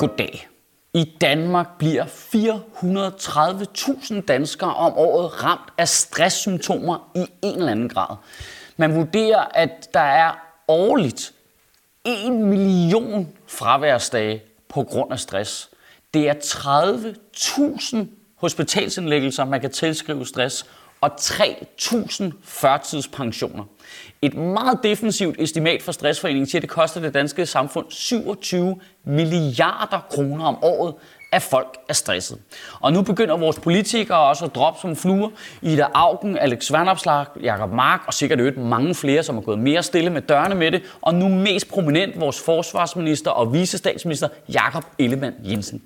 Goddag. I Danmark bliver 430.000 danskere om året ramt af stresssymptomer i en eller anden grad. Man vurderer, at der er årligt 1 million fraværsdage på grund af stress. Det er 30.000 hospitalsindlæggelser, man kan tilskrive stress, og 3.000 førtidspensioner. Et meget defensivt estimat fra Stressforeningen siger, at det koster det danske samfund 27 milliarder kroner om året, at folk er stresset. Og nu begynder vores politikere også at droppe som fluer. Ida Augen, Alex Vandopslag, Jakob Mark og sikkert øvrigt mange flere, som er gået mere stille med dørene med det. Og nu mest prominent vores forsvarsminister og vicestatsminister Jakob Ellemann Jensen.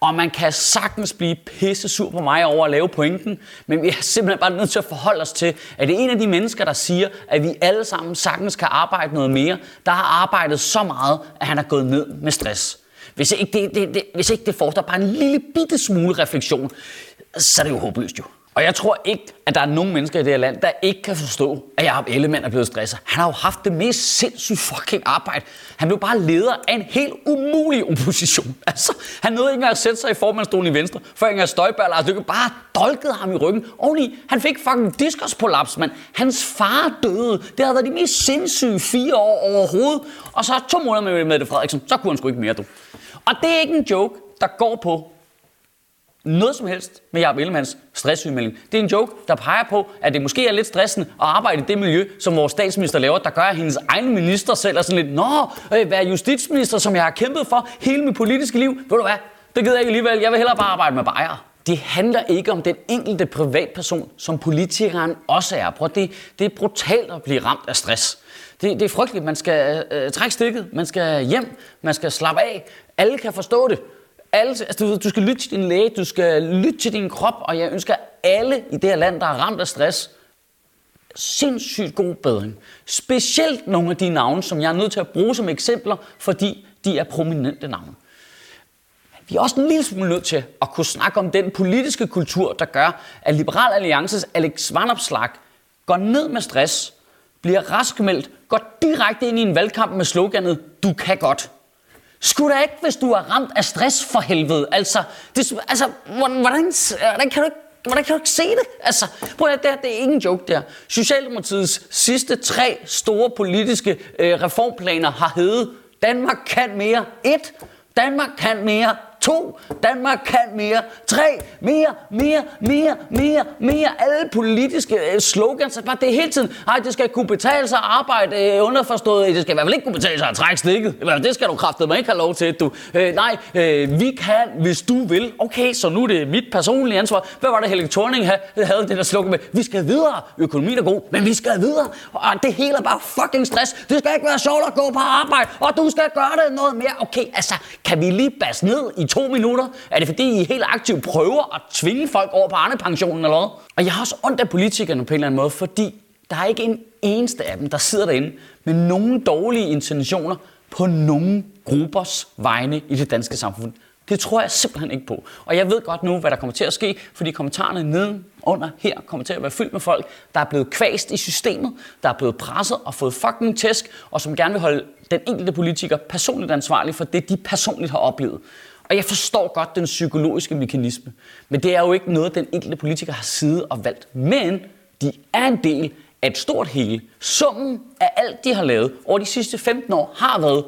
Og man kan sagtens blive pisse sur på mig over at lave pointen, men vi er simpelthen bare nødt til at forholde os til, at det er en af de mennesker, der siger, at vi alle sammen sagtens kan arbejde noget mere, der har arbejdet så meget, at han er gået ned med stress. Hvis ikke det, det, det, hvis ikke det forstår bare en lille bitte smule refleksion, så er det jo håbløst jo. Og jeg tror ikke, at der er nogen mennesker i det her land, der ikke kan forstå, at Jacob Ellemann er blevet stresset. Han har jo haft det mest sindssygt fucking arbejde. Han blev bare leder af en helt umulig opposition. Altså, han nåede ikke engang at sætte sig i formandstolen i Venstre, før Inger Støjberg Lars Lykke bare dolkede ham i ryggen. Oveni, han fik fucking diskusprolaps, mand. Hans far døde. Det havde været de mest sindssyge fire år overhovedet. Og så to måneder med Mette Frederiksen, så kunne han sgu ikke mere, du. Og det er ikke en joke, der går på, noget som helst med Jacob Ellemanns stresssygemelding. Det er en joke, der peger på, at det måske er lidt stressende at arbejde i det miljø, som vores statsminister laver, der gør, at hendes egen minister selv er sådan lidt, Nå, øh, hvad justitsminister, som jeg har kæmpet for hele mit politiske liv. Ved du hvad, det gider jeg ikke alligevel. Jeg vil hellere bare arbejde med bajere. Det handler ikke om den enkelte privatperson, som politikeren også er. Prøv, det, det er brutalt at blive ramt af stress. Det, det er frygteligt. Man skal øh, trække stikket, man skal hjem, man skal slappe af. Alle kan forstå det alle, altså, du, du skal lytte til din læge, du skal lytte til din krop, og jeg ønsker alle i det her land, der er ramt af stress, sindssygt god bedring. Specielt nogle af de navne, som jeg er nødt til at bruge som eksempler, fordi de er prominente navne. Vi er også en lille smule nødt til at kunne snakke om den politiske kultur, der gør, at Liberal Alliances Alex Vanopslag går ned med stress, bliver raskmeldt, går direkte ind i en valgkamp med sloganet, du kan godt. Skulle da ikke, hvis du er ramt af stress for helvede. Altså, det, altså hvordan, hvordan, hvordan kan du ikke Hvordan kan du ikke se det? Altså, prøv at det, det er ingen joke der. Socialdemokratiets sidste tre store politiske øh, reformplaner har heddet Danmark kan mere 1, Danmark kan mere To, Danmark kan mere. Tre, mere, mere, mere, mere, mere. Alle politiske øh, slogans er Bare det hele tiden. Nej, det skal kunne betale sig at arbejde øh, underforstået. Det skal i hvert fald ikke kunne betale sig at trække stikket. Det skal du kraftedeme ikke have lov til, du. Øh, nej, øh, vi kan, hvis du vil. Okay, så nu er det mit personlige ansvar. Hvad var det, Helge Thorning havde det der slogan med? Vi skal videre. Økonomien er god, men vi skal videre. Og ah, det hele er bare fucking stress. Det skal ikke være sjovt at gå på arbejde, og du skal gøre det noget mere. Okay, altså, kan vi lige bas ned i to minutter? Er det fordi, I helt aktivt prøver at tvinge folk over på Arne-pensionen eller hvad? Og jeg har også ondt af politikerne på en eller anden måde, fordi der er ikke en eneste af dem, der sidder derinde med nogen dårlige intentioner på nogen gruppers vegne i det danske samfund. Det tror jeg simpelthen ikke på. Og jeg ved godt nu, hvad der kommer til at ske, fordi kommentarerne neden under her kommer til at være fyldt med folk, der er blevet kvæst i systemet, der er blevet presset og fået fucking tæsk, og som gerne vil holde den enkelte politiker personligt ansvarlig for det, de personligt har oplevet. Og jeg forstår godt den psykologiske mekanisme, men det er jo ikke noget, den enkelte politiker har siddet og valgt. Men de er en del af et stort hele. Summen af alt, de har lavet over de sidste 15 år, har været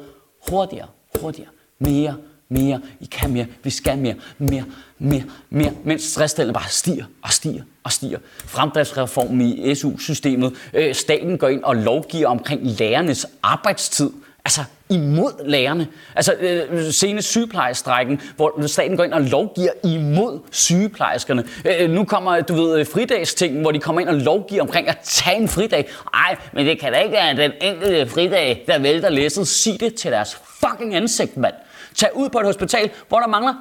hurtigere, hurtigere, mere, mere, I kan mere, vi skal mere, mere, mere, mere, mens stresstallene bare stiger og stiger og stiger. Fremdriftsreformen i SU-systemet, øh, staten går ind og lovgiver omkring lærernes arbejdstid. Altså, imod lærerne. Altså øh, senest sygeplejestrækken, hvor staten går ind og lovgiver imod sygeplejerskerne. Øh, nu kommer, du ved, fridagsting, hvor de kommer ind og lovgiver omkring at tage en fridag. Ej, men det kan da ikke være den enkelte fridag, der vælter læsset. Sig det til deres fucking ansigt, mand. Tag ud på et hospital, hvor der mangler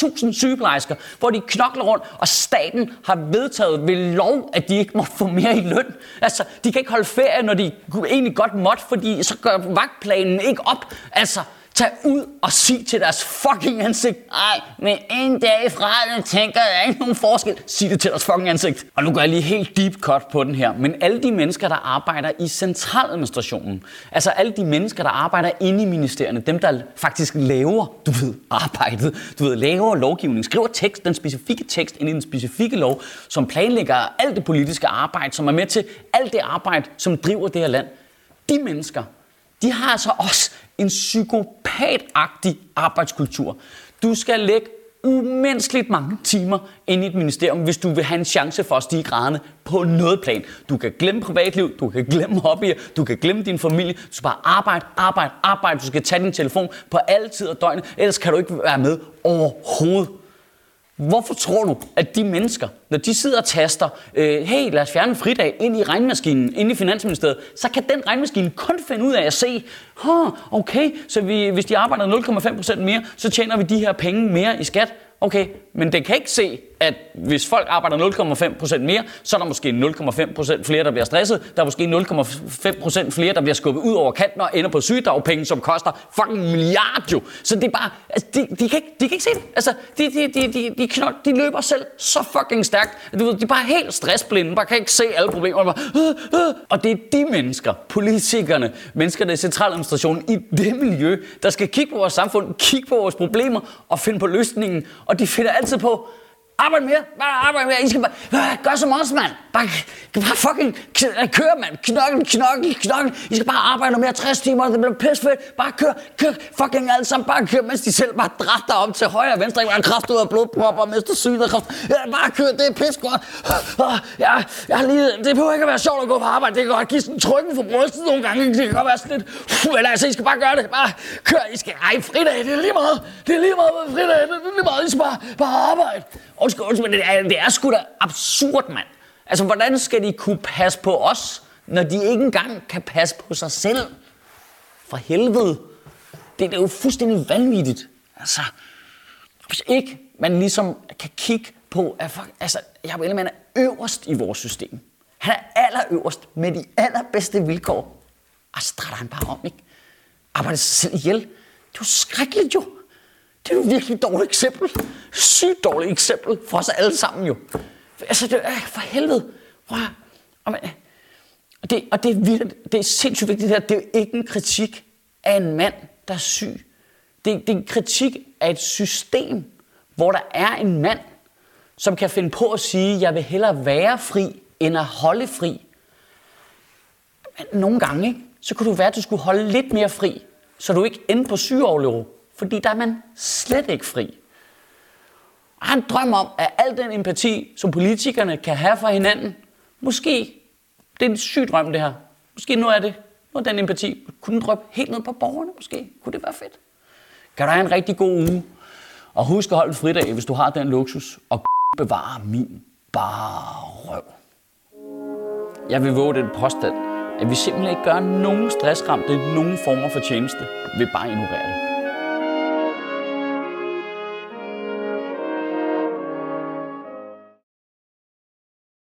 5.000 sygeplejersker, hvor de knokler rundt, og staten har vedtaget ved lov, at de ikke må få mere i løn. Altså, de kan ikke holde ferie, når de egentlig godt måtte, fordi så gør vagtplanen ikke op. Altså, Tag ud og sig til deres fucking ansigt. Ej, men en dag fra den tænker jeg ikke nogen forskel. Sig det til deres fucking ansigt. Og nu går jeg lige helt deep cut på den her. Men alle de mennesker, der arbejder i centraladministrationen, altså alle de mennesker, der arbejder inde i ministerierne, dem der faktisk laver, du ved, arbejdet, du ved, laver lovgivning, skriver tekst, den specifikke tekst ind i den specifikke lov, som planlægger alt det politiske arbejde, som er med til alt det arbejde, som driver det her land. De mennesker, de har altså også en psykopatagtig arbejdskultur. Du skal lægge umenneskeligt mange timer ind i et ministerium, hvis du vil have en chance for at stige graderne på noget plan. Du kan glemme privatliv, du kan glemme hobbyer, du kan glemme din familie. Du skal bare arbejde, arbejde, arbejde. Du skal tage din telefon på alle tider af døgnet, ellers kan du ikke være med overhovedet. Hvorfor tror du, at de mennesker, når de sidder og taster, øh, hey, lad os fjerne en fridag ind i regnmaskinen, ind i Finansministeriet, så kan den regnmaskine kun finde ud af at se, huh, okay, så vi, hvis de arbejder 0,5% mere, så tjener vi de her penge mere i skat. Okay, men den kan ikke se, at hvis folk arbejder 0,5% mere, så er der måske 0,5% flere, der bliver stresset. Der er måske 0,5% flere, der bliver skubbet ud over kanten og ender på sygedagpenge, som koster fucking milliard jo. Så det er bare, altså, de, de, kan ikke, de kan ikke se det. Altså, de, de, de, de, de, knold, de løber selv så fucking stærkt. Du ved, de er bare helt stressblinde, bare kan ikke se alle problemer. Bare, øh, øh. Og det er de mennesker, politikerne, mennesker, der i centraladministrationen, i det miljø, der skal kigge på vores samfund, kigge på vores problemer og finde på løsningen. Og de finder altid på, Arbejde mere. Bare arbejde mere. I skal bare... Øh, gør som os, mand. Bare, bare fucking øh, kør, mand. Knokkel, knokkel, knokkel. I skal bare arbejde mere 60 timer. Det bliver pisse fedt. Bare kør, kør. Fucking alle sammen. Bare kør, mens de selv bare drætter om til højre og venstre. Ikke bare kraft ud af blodpropper og mister synet kraft. Ja, bare kør. Det er pisse godt. Øh, ja, jeg har lige... Det behøver ikke at være sjovt at gå på arbejde. Det kan godt give sådan trykken for brystet nogle gange. Det kan godt være sådan lidt... Eller altså, I skal bare gøre det. Bare kør. I skal... Ej, fridag. Det er lige meget. Det er lige meget med fridag. Det er lige meget. I skal bare, bare arbejde. Undskyld, undskyld, men det er, det er sgu da absurd, mand. Altså, hvordan skal de kunne passe på os, når de ikke engang kan passe på sig selv? For helvede. Det, det er jo fuldstændig vanvittigt. Altså, hvis ikke man ligesom kan kigge på, at fuck, altså, jeg vil er øverst i vores system. Han er allerøverst med de allerbedste vilkår. Og så drejer han bare om, ikke? Arbejder sig selv ihjel. Det er jo skrækkeligt jo. Det er jo virkelig dårligt eksempel. Sygt dårligt eksempel for os alle sammen jo. Altså, det er for helvede. Prøv og, man, og, det, og det, er vildt, det er sindssygt vigtigt det her. Det er jo ikke en kritik af en mand, der er syg. Det, det er en kritik af et system, hvor der er en mand, som kan finde på at sige, jeg vil hellere være fri, end at holde fri. Men nogle gange, ikke? så kunne du være, at du skulle holde lidt mere fri, så du ikke endte på sygeoverlov fordi der er man slet ikke fri. Og han drømmer om, at al den empati, som politikerne kan have for hinanden, måske, det er en syg drøm det her, måske nu er det, nu er den empati, kunne den drøbe helt ned på borgerne måske, kunne det være fedt. Kan du have en rigtig god uge, og husk at holde en fridag, hvis du har den luksus, og bevare min bare røv. Jeg vil våge den påstand, at vi simpelthen ikke gør nogen stressramte nogen former for tjeneste ved bare at ignorere det.